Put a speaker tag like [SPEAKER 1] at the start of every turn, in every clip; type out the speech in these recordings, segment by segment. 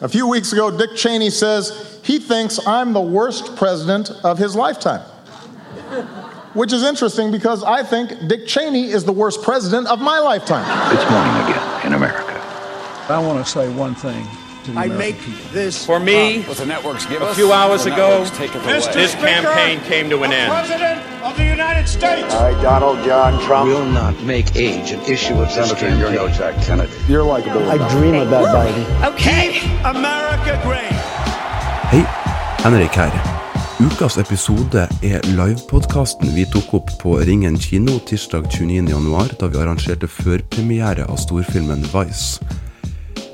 [SPEAKER 1] A few weeks ago, Dick Cheney says he thinks I'm the worst president of his lifetime. Which is interesting because I think Dick Cheney is the worst president of my lifetime.
[SPEAKER 2] It's morning again in America.
[SPEAKER 3] I want to say one thing to the
[SPEAKER 4] I
[SPEAKER 3] American
[SPEAKER 4] make
[SPEAKER 3] people.
[SPEAKER 4] this
[SPEAKER 5] For me,
[SPEAKER 6] What the networks give
[SPEAKER 5] a
[SPEAKER 6] us,
[SPEAKER 5] few hours ago, this campaign came to an end.
[SPEAKER 4] President of the United States.
[SPEAKER 7] I, Donald John Trump.
[SPEAKER 2] Will not make age an issue of this
[SPEAKER 6] Senator, you're no
[SPEAKER 2] campaign.
[SPEAKER 6] Jack Kennedy.
[SPEAKER 1] You're likable.
[SPEAKER 8] I dream about Biden.
[SPEAKER 4] Keep America great.
[SPEAKER 9] Hei, Henrik her. Ukas episode er livepodkasten vi tok opp på Ringen kino tirsdag 29.1, da vi arrangerte førpremiere av storfilmen Vice.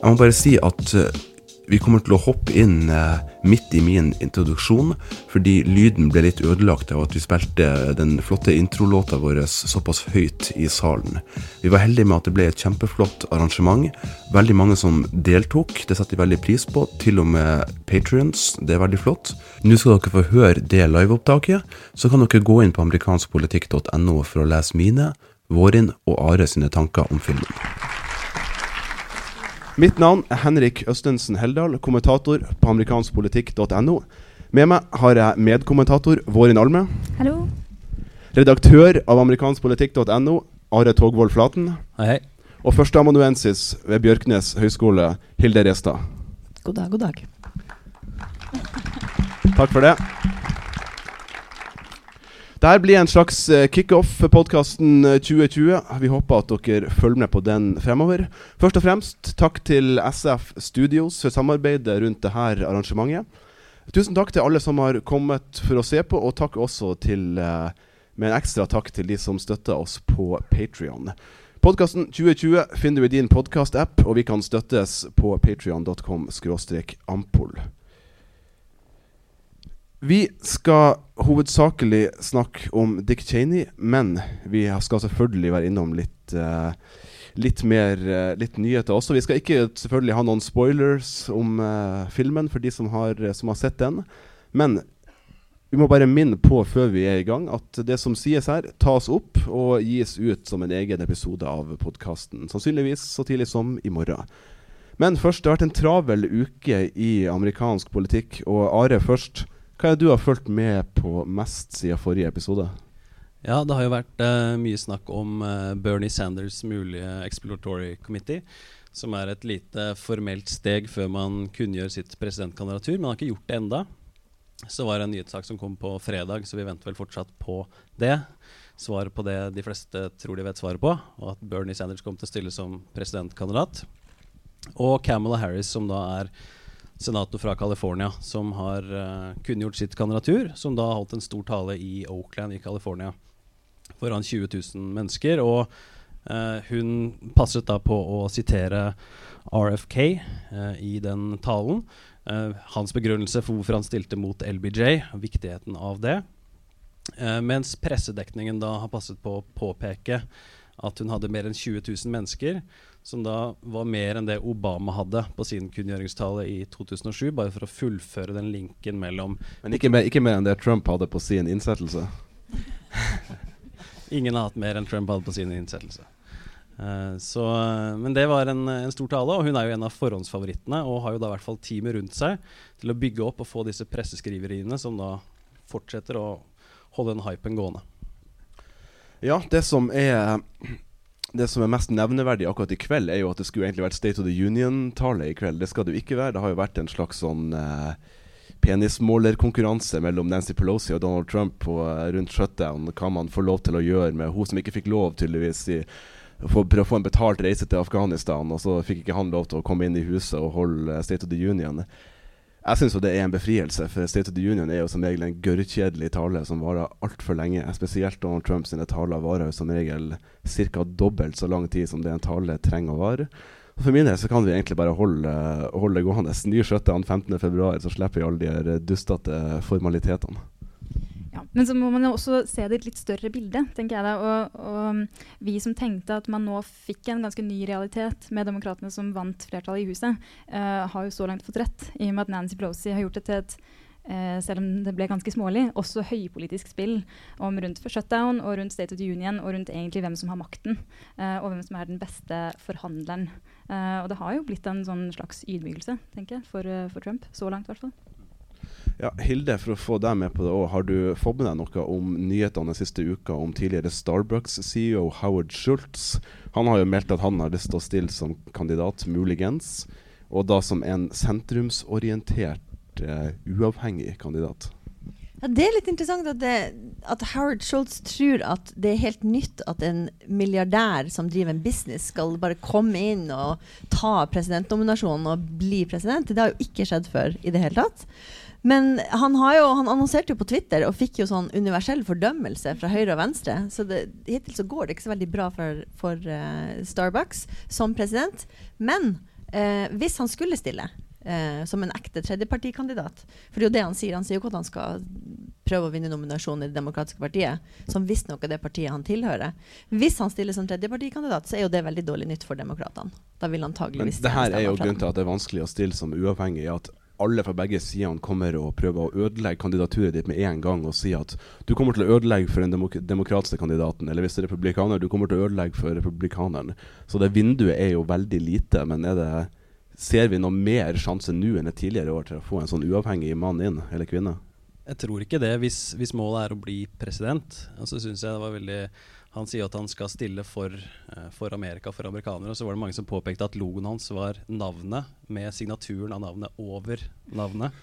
[SPEAKER 9] Jeg må bare si at eh, vi kommer til å hoppe inn eh, midt i min introduksjon, fordi lyden ble litt ødelagt av at vi spilte den flotte introlåta vår såpass høyt i salen. Vi var heldige med at det ble et kjempeflott arrangement. Veldig mange som deltok, det setter vi veldig pris på. Til og med patrions, det er veldig flott. Nå skal dere få høre det liveopptaket, så kan dere gå inn på amerikanskpolitikk.no for å lese mine, Vårin og Are sine tanker om filmen. Mitt navn er Henrik Østensen Heldal, kommentator på amerikanskpolitikk.no. Med meg har jeg medkommentator Vårin Alme.
[SPEAKER 10] Hallo.
[SPEAKER 9] Redaktør av amerikanskpolitikk.no, Are Togvold Flaten.
[SPEAKER 11] Hei, hei.
[SPEAKER 9] Og førsteamanuensis ved Bjørknes høgskole, Hilde Restad.
[SPEAKER 10] God dag, god dag.
[SPEAKER 9] Takk for det. Dette blir en slags eh, kickoff for podkasten 2020. Vi håper at dere følger med på den fremover. Først og fremst takk til SF Studios for samarbeidet rundt dette arrangementet. Tusen takk til alle som har kommet for å se på, og takk også til, eh, med en ekstra takk til de som støtter oss på Patrion. Podkasten 2020 finner du i din podkast-app, og vi kan støttes på patrion.com ampol. Vi skal hovedsakelig snakke om Dick Cheney, men vi skal selvfølgelig være innom litt, uh, litt mer uh, litt nyheter også. Vi skal ikke selvfølgelig ha noen spoilers om uh, filmen for de som har, som har sett den. Men vi må bare minne på før vi er i gang, at det som sies her, tas opp og gis ut som en egen episode av podkasten. Sannsynligvis så tidlig som i morgen. Men først, det har vært en travel uke i amerikansk politikk. Og Are først. Hva er det du har fulgt med på mest siden forrige episode?
[SPEAKER 11] Ja, det har jo vært uh, mye snakk om uh, Bernie Sanders' mulige exploratory committee, som er et lite formelt steg før man kunngjør sitt presidentkandidatur. Man har ikke gjort det enda. Så var det en nyhetssak som kom på fredag, så vi venter vel fortsatt på det. Svaret på det de fleste tror de vet svaret på, og at Bernie Sanders kom til å stille som presidentkandidat. Og Camela Harris, som da er senator fra California, som har uh, kunngjort sitt kandidatur, som da holdt en stor tale i Oakland i California foran 20 000 mennesker. Og uh, hun passet da på å sitere RFK uh, i den talen. Eh, hans begrunnelse for hvorfor han stilte mot LBJ, viktigheten av det. Eh, mens pressedekningen da har passet på å påpeke at hun hadde mer enn 20 000 mennesker, som da var mer enn det Obama hadde på sin kunngjøringstale i 2007, bare for å fullføre den linken mellom
[SPEAKER 9] Men ikke mer, ikke mer enn det Trump hadde på sin innsettelse?
[SPEAKER 11] Ingen har hatt mer enn Trump hadde på sin innsettelse. Uh, så, eh, men det var en, en stor tale, og hun er jo en av forhåndsfavorittene. Og har jo da i hvert fall teamet rundt seg til å bygge opp og få disse presseskriveriene som da fortsetter å holde den hypen gående.
[SPEAKER 9] Ja, det som er det som er mest nevneverdig akkurat i kveld, er jo at det skulle egentlig vært State of the Union-tale i kveld. Det skal det jo ikke være. Det har jo vært en slags sånn eh, penismålerkonkurranse mellom Nancy Pelosi og Donald Trump på, eh, rundt shutdown. Hva man får lov til å gjøre med hun som ikke fikk lov, tydeligvis, i, for, å få en betalt reise til Afghanistan. Og så fikk ikke han lov til å komme inn i huset og holde eh, State of the Union. Jeg syns det er en befrielse, for State of the Union er jo som regel en gørrkjedelig tale som varer altfor lenge. Spesielt Donald Trumps taler varer jo som regel ca. dobbelt så lang tid som det en tale trenger å vare. For min del så kan vi egentlig bare holde, holde gående. Ny shutdown 15.2, så slipper vi alle de dustete formalitetene.
[SPEAKER 10] Ja, men så må man jo også se det i et litt større bilde, tenker jeg da. Og, og, vi som tenkte at man nå fikk en ganske ny realitet med demokratene som vant flertallet i huset, uh, har jo så langt fått rett. I og med at Nancy Pelosi har gjort det til et uh, selv om det ble ganske smålig, også høypolitisk spill om rundt shutdown og rundt State of the Union og rundt egentlig hvem som har makten, uh, og hvem som er den beste forhandleren og det har jo blitt en sånn slags ydmykelse, tenker jeg, for, for Trump. Så langt, i hvert fall.
[SPEAKER 9] Ja, Hilde, for å få deg med på det òg, har du fått med deg noe om nyhetene den siste uka om tidligere Starbucks-CEO Howard Schultz? Han har jo meldt at han har lyst til å stille som kandidat, muligens, og da som en sentrumsorientert, uh, uavhengig kandidat.
[SPEAKER 6] Ja, det er litt interessant at, det, at, Howard Schultz tror at det er helt nytt at en milliardær som driver en business, skal bare komme inn og ta presidentnominasjonen og bli president. Det har jo ikke skjedd før i det hele tatt. Men han, jo, han, annonserte jo på Twitter og fikk jo sånn universell fordømmelse fra høyre og venstre. Så det, hittil så går det ikke så veldig bra for, for uh, Starbucks som president. Men uh, hvis han skulle stille uh, som en ekte tredjepartikandidat For det er jo det han sier. Han sier jo ikke at han skal prøve å vinne nominasjonen i Det demokratiske partiet, som visstnok er det partiet han tilhører. Hvis han stiller som tredjepartikandidat, så er jo det veldig dårlig nytt for demokratene. Da vil antageligvis
[SPEAKER 9] Men det her er jo grunnen til at det er vanskelig å stille som uavhengig. at alle fra begge sidene kommer og prøver å ødelegge kandidaturet ditt med en gang og si at du kommer til å ødelegge for den demok demokratiske kandidaten, eller hvis det er republikaner, du kommer til å ødelegge for republikaneren. Så det vinduet er jo veldig lite, men er det, ser vi noe mer sjanse nå enn et tidligere år til å få en sånn uavhengig mann inn, eller kvinne?
[SPEAKER 11] Jeg tror ikke det, hvis, hvis målet er å bli president. Og så syns jeg det var veldig han sier at han skal stille for, uh, for, Amerika, for amerikanere. Og så var det mange som påpekte at logoen hans var navnet med signaturen av navnet over navnet.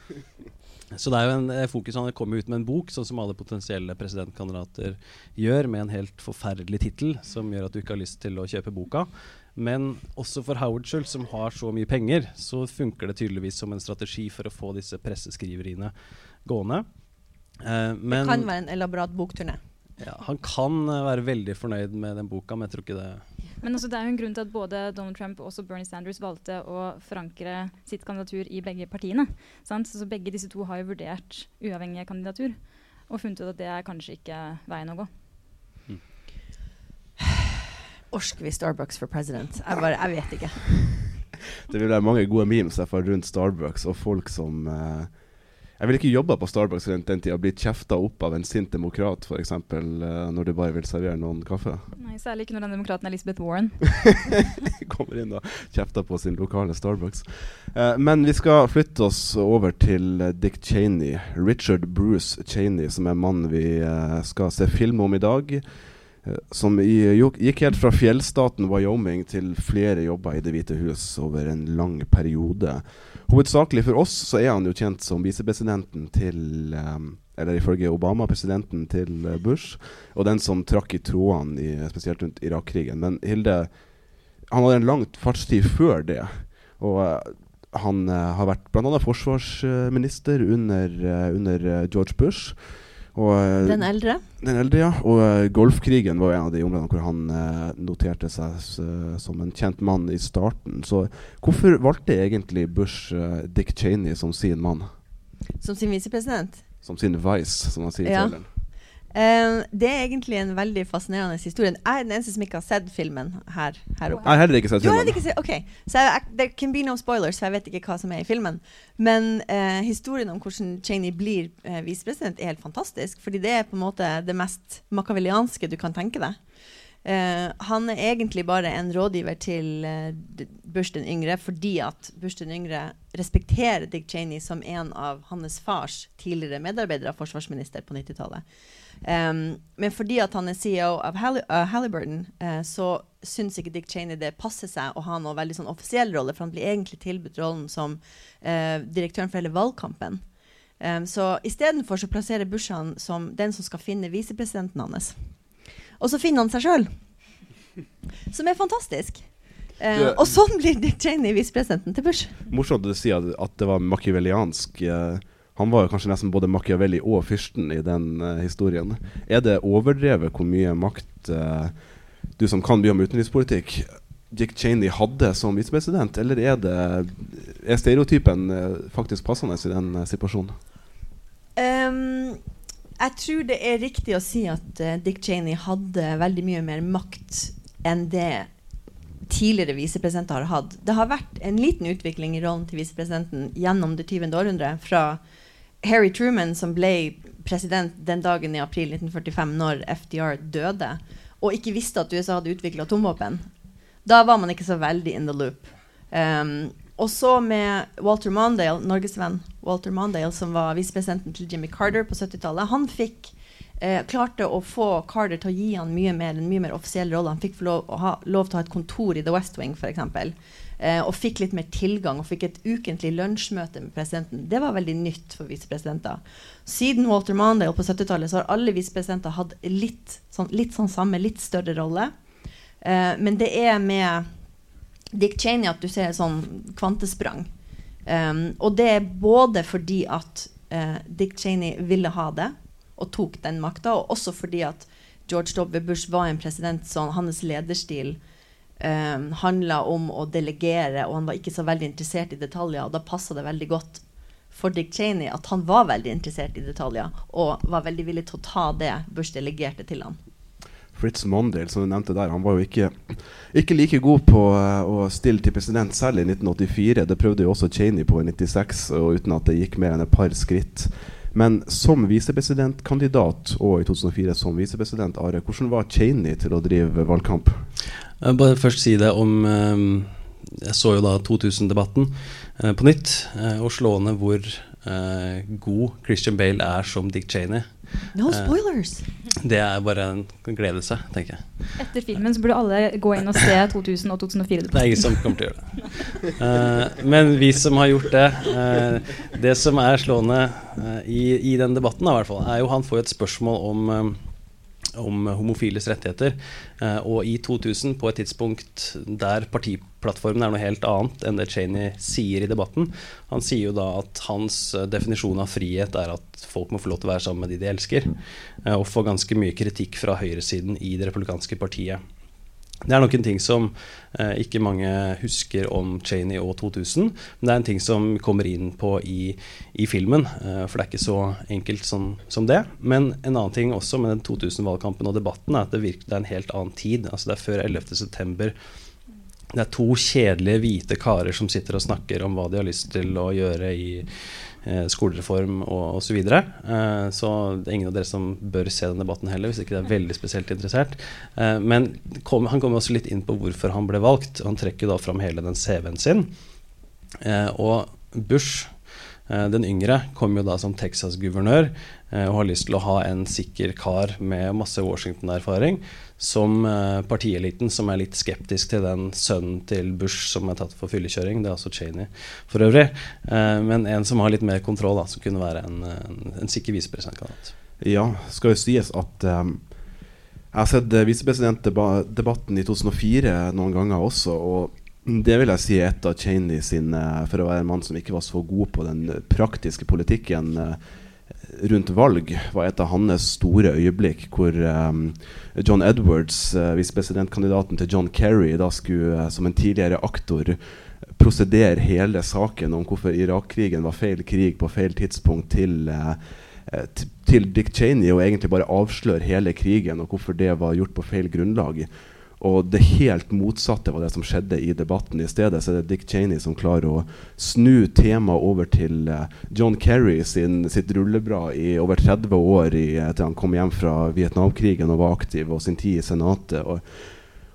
[SPEAKER 11] Så det er jo en eh, fokus Han kommer ut med en bok, sånn som alle potensielle presidentkandidater gjør, med en helt forferdelig tittel som gjør at du ikke har lyst til å kjøpe boka. Men også for Howard Schultz, som har så mye penger, så funker det tydeligvis som en strategi for å få disse presseskriveriene gående.
[SPEAKER 6] Uh, det kan være en elaborat bokturné.
[SPEAKER 11] Ja, han kan uh, være veldig fornøyd med den boka, men jeg tror ikke det
[SPEAKER 10] Men altså, det er jo en grunn til at både Donald Trump og også Bernie Sanders valgte å forankre sitt kandidatur i begge partiene. Sant? Så begge disse to har jo vurdert uavhengige kandidatur og funnet ut at det er kanskje ikke veien å gå.
[SPEAKER 6] Orsker vi Starbucks for president? Jeg, bare, jeg vet ikke.
[SPEAKER 9] det vil være mange gode memes rundt Starbucks og folk som uh, jeg ville ikke jobba på Starbucks rundt den tida, blitt kjefta opp av en sint demokrat f.eks. Uh, eh, når du bare vil servere noen kaffe.
[SPEAKER 10] Nei, Særlig ikke når den demokraten er Elizabeth Warren.
[SPEAKER 9] Kommer inn og kjefter på sin lokale Starbucks. Uh, men vi skal flytte oss over til Dick Cheney. Richard Bruce Cheney, som er mannen vi uh, skal se film om i dag. Som i, gikk helt fra fjellstaten Wyoming til flere jobber i Det hvite hus over en lang periode. Hovedsakelig for oss så er han jo kjent som visepresidenten til um, Eller ifølge Obama presidenten til Bush, og den som trakk i trådene spesielt rundt Irak-krigen. Men Hilde han hadde en lang fartstid før det. Og uh, han uh, har vært bl.a. forsvarsminister under, under George Bush.
[SPEAKER 6] Og, eh, den eldre?
[SPEAKER 9] Den eldre, ja. Og uh, Golfkrigen var en av de områdene hvor han uh, noterte seg som en kjent mann i starten. Så hvorfor valgte egentlig Bush Dick Cheney som sin mann?
[SPEAKER 6] Som sin visepresident?
[SPEAKER 9] Som sin vice, som han sier i ja. traileren.
[SPEAKER 6] Uh, det er egentlig en veldig fascinerende historie. Jeg er den eneste som ikke har sett filmen her, her oppe.
[SPEAKER 9] Jeg har heller ikke sett filmen.
[SPEAKER 6] Ikke sett, okay. Så jeg, there can be no spoilers, for jeg vet ikke hva som er i filmen. Men uh, historien om hvordan Cheney blir uh, visepresident, er helt fantastisk. Fordi det er på en måte det mest makavellianske du kan tenke deg. Uh, han er egentlig bare en rådgiver til Bush den yngre fordi at Bush den yngre respekterer Dick Cheney som en av hans fars tidligere medarbeidere, forsvarsminister på 90-tallet. Um, men fordi at han er CEO av Halli uh, Halliburton, uh, så syns ikke Dick Cheney det passer seg å ha noen veldig sånn offisiell rolle, for han blir egentlig tilbudt rollen som uh, direktøren for hele valgkampen. Um, så istedenfor så plasserer Bush han som den som skal finne visepresidenten hans. Og så finner han seg sjøl. Som er fantastisk. Uh, og sånn blir Dick Cheney visepresidenten til Bush.
[SPEAKER 9] Morsomt å si at, at det var machiavelliansk. Uh, han var jo kanskje nesten både Machiavelli og fyrsten i den uh, historien. Er det overdrevet hvor mye makt uh, du som kan mye om utenrikspolitikk, Dick Cheney hadde som visepresident, eller er, det, er stereotypen uh, faktisk passende i den situasjonen?
[SPEAKER 6] Um, jeg tror det er riktig å si at Dick Cheney hadde veldig mye mer makt enn det tidligere visepresidenter har hatt. Det har vært en liten utvikling i rollen til visepresidenten gjennom det 20. århundret, Fra Harry Truman, som ble president den dagen i april 1945 når FDR døde, og ikke visste at USA hadde utvikla atomvåpen, da var man ikke så veldig in the loop. Um, og så med Walter Mondale, norgesvenn Walter Mondale, som var visepresidenten til Jimmy Carter på 70-tallet. Han fikk eh, klarte å få Carter til å gi han mye mer, en mye mer offisiell rolle. Han fikk lov, ha, lov til å ha et kontor i The West Wing, f.eks. Eh, og fikk litt mer tilgang og fikk et ukentlig lunsjmøte med presidenten. Det var veldig nytt for visepresidenter. Siden Walter Mondale på 70-tallet så har alle visepresidenter hatt litt sånn, litt sånn samme, litt større rolle. Eh, men det er med Dick Cheney at du ser sånn kvantesprang. Um, og det er både fordi at uh, Dick Cheney ville ha det og tok den makta, og også fordi at George W. Bush var en president som hans lederstil um, handla om å delegere, og han var ikke så veldig interessert i detaljer. Og da passa det veldig godt for Dick Cheney at han var veldig interessert i detaljer, og var veldig villig til å ta det Bush delegerte til han.
[SPEAKER 9] Fritz Mondale, som du nevnte der, han var jo ikke, ikke like god på uh, å stille til president selv i 1984. Det prøvde jo også Cheney på i 96, og uten at det gikk mer enn et par skritt. Men som visepresidentkandidat og i 2004 som visepresident, Are, hvordan var Cheney til å drive valgkamp?
[SPEAKER 11] Jeg bare først si det om um, Jeg så jo da 2000-debatten uh, på nytt, og slående hvor god Christian Bale er som Dick Cheney.
[SPEAKER 6] No spoilers!
[SPEAKER 11] Eh, det er bare en glede seg, tenker jeg.
[SPEAKER 10] Etter filmen så burde alle gå inn og se 2000 og 2004.
[SPEAKER 11] Det er ingen som kommer til å gjøre det. Uh, men vi som har gjort det uh, Det som er slående uh, i, i, den debatten, da, fall, er jo han får et spørsmål om om homofiles rettigheter. Eh, og i 2000, på et tidspunkt der partiplattformen er noe helt annet enn det Cheney sier i debatten Han sier jo da at hans eh, definisjon av frihet er at folk må få lov til å være sammen med de de elsker. Eh, og får ganske mye kritikk fra høyresiden i det republikanske partiet. Det er nok en ting som eh, ikke mange husker om Cheney og 2000. Men det er en ting som kommer inn på i, i filmen, eh, for det er ikke så enkelt som, som, det. Men en annen ting også med den 2000-valgkampen og debatten er at det, virker, det er en helt annen tid. Altså Det er før 11.9. Det er to kjedelige hvite karer som sitter og snakker om hva de har lyst til å gjøre i skolereform og osv. Så, videre. eh, så det er ingen av dere som bør se den debatten heller, hvis ikke det er veldig spesielt interessert. Eh, men kom, han kommer også litt inn på hvorfor han ble valgt. Han trekker da fram hele den CV-en sin. Eh, og Bush eh, den yngre kom jo da som Texas-guvernør eh, og har lyst til å ha en sikker kar med masse Washington-erfaring som eh, partieliten, som er litt skeptisk til den sønnen til Bush som er tatt for fyllekjøring. Det er altså Cheney for øvrig. Eh, men en som har litt mer kontroll, da, som kunne være en, en, en sikker visepresidentkandidat.
[SPEAKER 9] Ja, skal jo sies at um, jeg har sett visepresidentdebatten i 2004 noen ganger også. og det vil jeg si er et av Cheney sine, for å være en mann som ikke var så god på den praktiske politikken. Uh, rundt valg var et av hans store øyeblikk, hvor um, John Edwards, uh, visepresidentkandidaten til John Kerry, da skulle som en tidligere aktor prosedere hele saken om hvorfor Irak-krigen var feil krig på feil tidspunkt, til, uh, til Dick Cheney, og egentlig bare avsløre hele krigen og hvorfor det var gjort på feil grunnlag. Og det helt motsatte var det som skjedde i debatten. I stedet så er det Dick Cheney som klarer å snu temaet over til uh, John Kerry sin, sitt rulleblad i over 30 år i, etter han kom hjem fra Vietnamkrigen og var aktiv, og sin tid i Senatet. Og,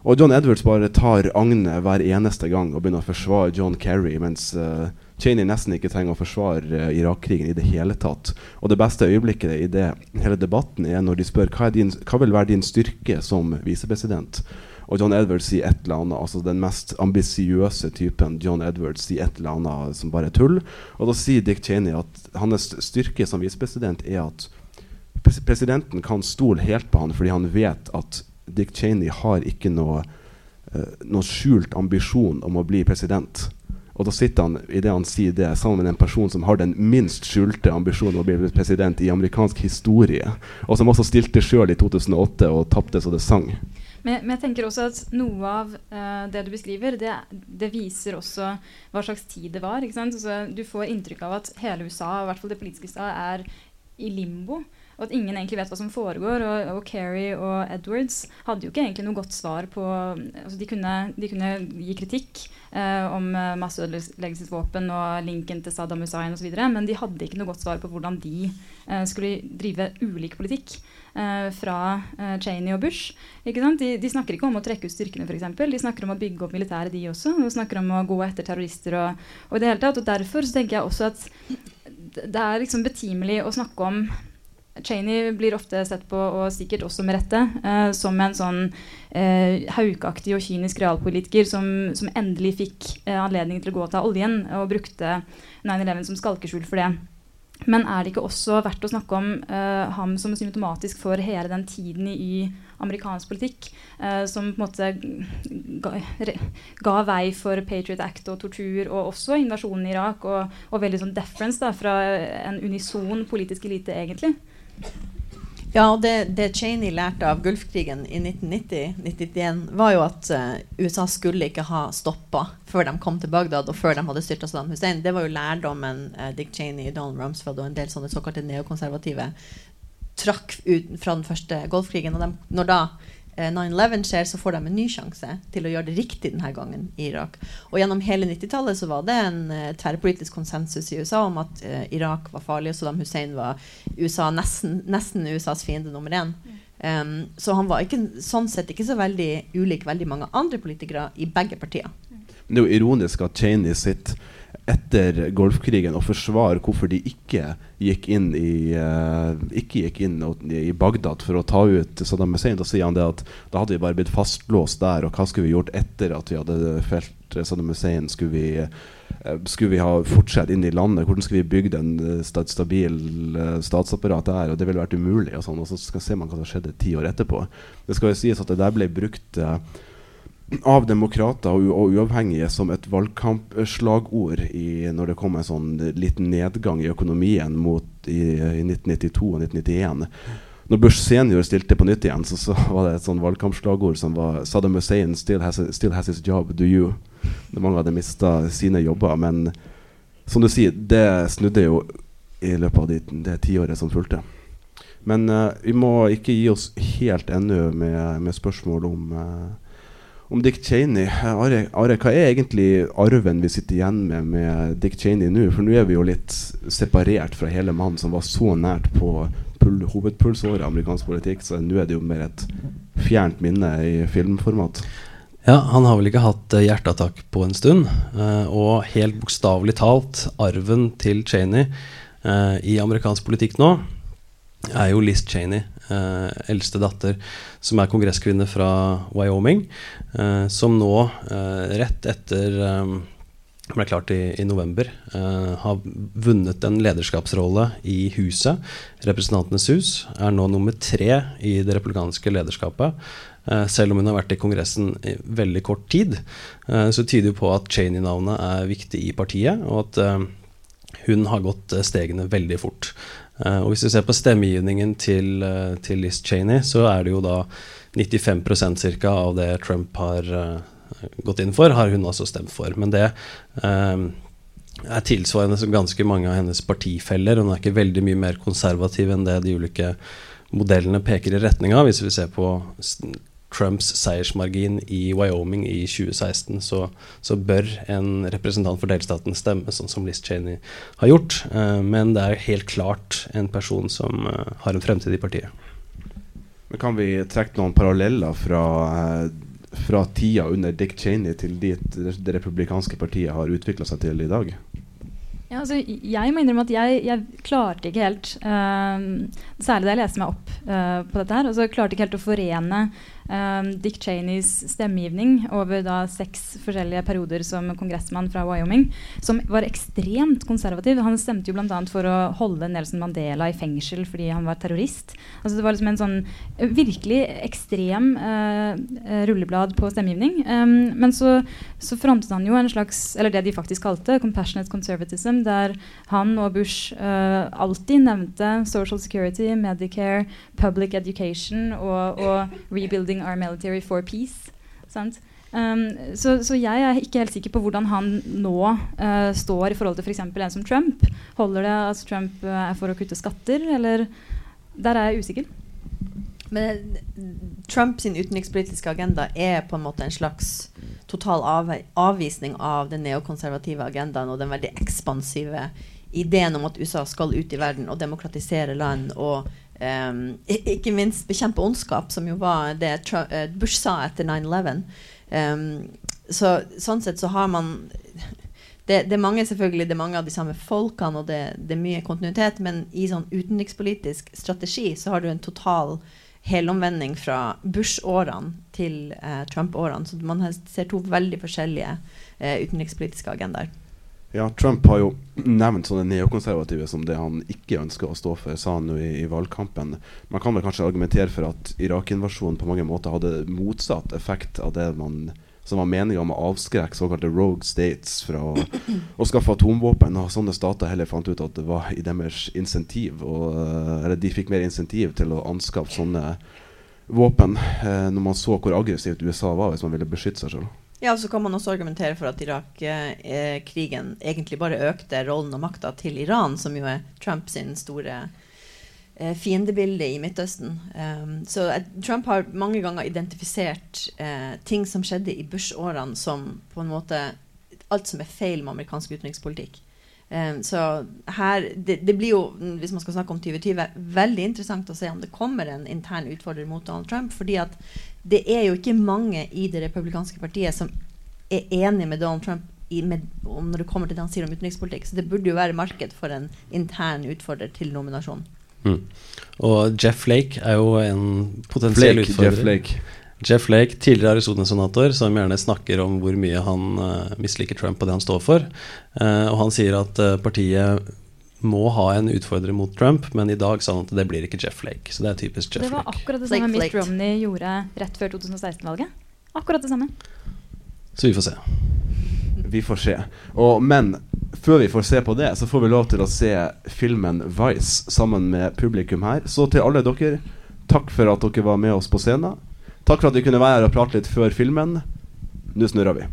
[SPEAKER 9] og John Edwards bare tar agnet hver eneste gang og begynner å forsvare John Kerry, mens uh, Cheney nesten ikke trenger å forsvare uh, Irak-krigen i det hele tatt. Og det beste øyeblikket i det, hele debatten er når de spør hva, din, hva vil være din styrke som visepresident. Og John Edwards sier et eller annet, altså den mest ambisiøse typen John Edwards sier et eller annet som bare er tull. Og da sier Dick Cheney at hans styrke som visepresident er at presidenten kan stole helt på han fordi han vet at Dick Cheney har ikke noe, uh, noe skjult ambisjon om å bli president. Og da sitter han i det han sier det, sammen med en person som har den minst skjulte ambisjonen om å bli president i amerikansk historie, og som også stilte sjøl i 2008 og tapte så det sang.
[SPEAKER 10] Men, men, jeg tenker også at noe av uh, det du beskriver, det, det, viser også hva slags tid det var. Altså, du får inntrykk av at hele USA, i hvert fall det politiske USA, er i limbo. Og at ingen egentlig vet hva som foregår. Og, og Kerry og Edwards hadde jo ikke egentlig noe godt svar på altså de, kunne, de kunne gi kritikk eh, om eh, masseødeleggelsesvåpen og linken til Saddam Hussein osv., men de hadde ikke noe godt svar på hvordan de eh, skulle drive ulik politikk. Eh, fra eh, Cheney og Bush. De, de, snakker ikke om å trekke ut styrkene, f.eks. De snakker om å bygge opp militæret, de også. De snakker om å gå etter terrorister. Og, og, det hele tatt. og Derfor så tenker jeg også at det er liksom betimelig å snakke om Cheney blir ofte sett på, og sikkert også med rette, eh, som en sånn eh, haukaktig og kynisk realpolitiker som, som endelig fikk eh, anledning til å gå til oljen, og brukte 9-11 som skalkeskjul for det. Men er det ikke også verdt å snakke om eh, ham som symptomatisk for hele den tiden i, amerikansk politikk eh, som på en måte ga, ga, vei for Patriot Act og tortur, og også invasjonen i Irak, og, og veldig sånn deference da, fra en unison politisk elite, egentlig?
[SPEAKER 6] Ja, det, det, Cheney lærte av Gulfkrigen i 1990-1991, var jo at uh, USA skulle ikke ha stoppa før de kom til Bagdad, og før de hadde styrta Saddam Hussein. Det var jo lærdommen uh, Dick Cheney, Donald Rumsfeld og en del sånne såkalte neokonservative trakk ut fra den første Golfkrigen. Og de, når da 9-11 eh, skjer, så får de en ny sjanse til å gjøre det riktig denne gangen i Irak. Og gjennom hele 90-tallet så var det en uh, tverrpolitisk konsensus i USA om at uh, Irak var farlig, og Saddam Hussein var USA, nesten, nesten USAs fiende nummer én. Um, så han var ikke, sånn sett ikke så veldig ulik veldig mange andre politikere i begge partier.
[SPEAKER 9] Det er jo ironisk at Cheney sitter etter Golfkrigen og forsvare hvorfor de ikke gikk inn i, uh, ikke gikk inn i Bagdad for å ta ut Saddam Hussein. Da sier han det at da hadde vi bare blitt fastlåst der, og hva skulle vi gjort etter at vi hadde felt Saddam Hussein? Skulle vi, uh, skulle vi ha fortsatt inn i landet? Hvordan skulle vi bygd en st stabil statsapparat der? Og det ville vært umulig. Og, sånn, og så skal se man hva som skjedde ti år etterpå. Det skal jo sies at det der ble brukt av demokrater og, uavhengige som et valgkampslagord i, når det kom en sånn liten nedgang i økonomien mot, i, i 1992 og 1991. Når Bush senior stilte på nytt igjen, så, så var det et sånn valgkampslagord som var Saddam Hussein still has, still has his job, do you? Mange hadde mista sine jobber. Men som du sier, det snudde jo i løpet av de, det tiåret som fulgte. Men uh, vi må ikke gi oss helt ennå med, med spørsmål om uh, om Dick Cheney. Are, Are, hva er egentlig arven vi sitter igjen med med Dick Cheney nå? For nå er vi jo litt separert fra hele mannen som var så nært på hovedpulsåret i amerikansk politikk, så nå er det jo mer et fjernt minne i filmformat.
[SPEAKER 11] Ja, han har vel ikke hatt uh, hjerteattakk på en stund. Uh, og helt bokstavelig talt, arven til Cheney uh, i amerikansk politikk nå er jo Liz Cheney, eh, eldste datter, som er kongresskvinne fra Wyoming, eh, som nå, eh, rett etter eh, ble klart i, i november, eh, har vunnet en lederskapsrolle i Huset, Representantenes hus, er nå nummer tre i det republikanske lederskapet. Uh, selv om hun har vært i Kongressen i veldig kort tid, uh, så tyder det på at Cheney-navnet er viktig i partiet, og at hun har gått stegene veldig fort. Uh, og Hvis du ser på stemmegivningen til, uh, til, Liz Cheney, så er det jo da 95% cirka av det Trump har uh, gått inn for, har hun også stemt for. Men det er tilsvarende som ganske mange av hennes partifeller. Hun er ikke veldig mye mer konservativ enn det de ulike modellene peker i retning av. Hvis vi ser på Trumps seiersmargin i Wyoming i 2016, så, så, bør en representant for delstaten stemme, sånn som Liz Cheney har gjort. Uh, men det er helt klart en person som uh, har en fremtid i partiet.
[SPEAKER 9] Men Kan vi trekke noen paralleller fra, uh, fra tida under Dick Cheney til dit det republikanske partiet har utvikla seg til i dag?
[SPEAKER 10] Ja, altså, jeg må innrømme at jeg, jeg klarte ikke helt, særlig da jeg leste meg opp på dette her, altså klarte ikke helt å forene um, Dick Cheneys stemmegivning over da seks forskjellige perioder som kongressmann fra Wyoming, som var ekstremt konservativ. Han stemte jo bl.a. for å holde Nelson Mandela i fengsel fordi han var terrorist. Altså Det var liksom en sånn eh, virkelig ekstrem uh, rulleblad på stemmegivning. Um, men så, så frontet han jo en slags, eller det de faktisk kalte compassionate conservatism, der han og Bush uh, alltid nevnte social security, Medicare, public education og, og rebuilding using our military for peace. Um, så, så, jeg er ikke helt sikker på hvordan han nå uh, står i forhold til f.eks. en som Trump. Holder det at Trump uh, er for å kutte skatter, eller der er jeg usikker.
[SPEAKER 6] Men Trumps utenrikspolitiske agenda er på en måte en slags total av, avvisning av den neokonservative agendaen og den veldig ekspansive ideen om at USA skal ut i verden og demokratisere land og um, ikke minst bekjempe ondskap, som jo var det uh, Bush sa etter 9-11. Um, så, sånn sett så har man det, det, er mange selvfølgelig, det er mange av de samme folkene, og det, det er mye kontinuitet, men i sånn utenrikspolitisk strategi så har du en total helomvending fra Bush-årene til eh, Trump-årene. Så man ser to veldig forskjellige eh, utenrikspolitiske agendaer.
[SPEAKER 9] Ja, Trump har jo nevnt sånne neokonservative som det han ikke ønsker å stå for, sa han jo i, i, valgkampen. Man kan vel kanskje argumentere for at Irak-invasjonen på mange måter hadde motsatt effekt av det man som var meninga om å avskrekke såkalte rogue states fra å, å, skaffe atomvåpen. Og sånne stater heller fant ut at det var i deres insentiv, og, eh, eller de fikk mer insentiv til å anskaffe sånne våpen eh, når man så hvor aggressivt USA var hvis man ville beskytte seg selv.
[SPEAKER 6] Ja, så kan man også argumentere for at Irak-krigen eh, egentlig bare økte rollen og makta til Iran, som jo er Trump sin store eh, fiendebilde i Midtøsten. Um, så Trump har mange ganger identifisert eh, ting som skjedde i Bush-årene, som på en måte alt som er feil med amerikansk utenrikspolitikk. Um, så her det, det, blir jo, hvis man skal snakke om 2020, veldig interessant å se om det kommer en intern utfordrer mot Donald Trump. fordi at det er jo ikke mange i det republikanske partiet som er enig med Donald Trump i, med, når det kommer til det han sier om utenrikspolitikk. Så det burde jo være marked for en intern utfordrer til nominasjonen.
[SPEAKER 11] Mm. Og Jeff Flake er jo en potensiell
[SPEAKER 9] Flake,
[SPEAKER 11] utfordrer.
[SPEAKER 9] Jeff Flake.
[SPEAKER 11] Jeff Flake, tidligere Arizona-senator, som gjerne snakker om hvor mye han uh, misliker Trump og det han står for. Uh, og han sier at uh, partiet må ha en utfordrer mot Trump, men i dag sa han at det blir ikke Jeff Flake. Så det er typisk Jeff
[SPEAKER 10] Flake. Det var
[SPEAKER 11] Flake.
[SPEAKER 10] akkurat det samme Mitt Romney gjorde rett før 2016-valget. Akkurat det samme.
[SPEAKER 11] Så vi får se.
[SPEAKER 9] Vi får se. Og, men før vi får se på det, så får vi lov til å se filmen Vice sammen med publikum her. Så til alle dere, takk for at dere var med oss på scenen. Takk for at vi kunne være her og prate litt før filmen. Nå snurrer vi.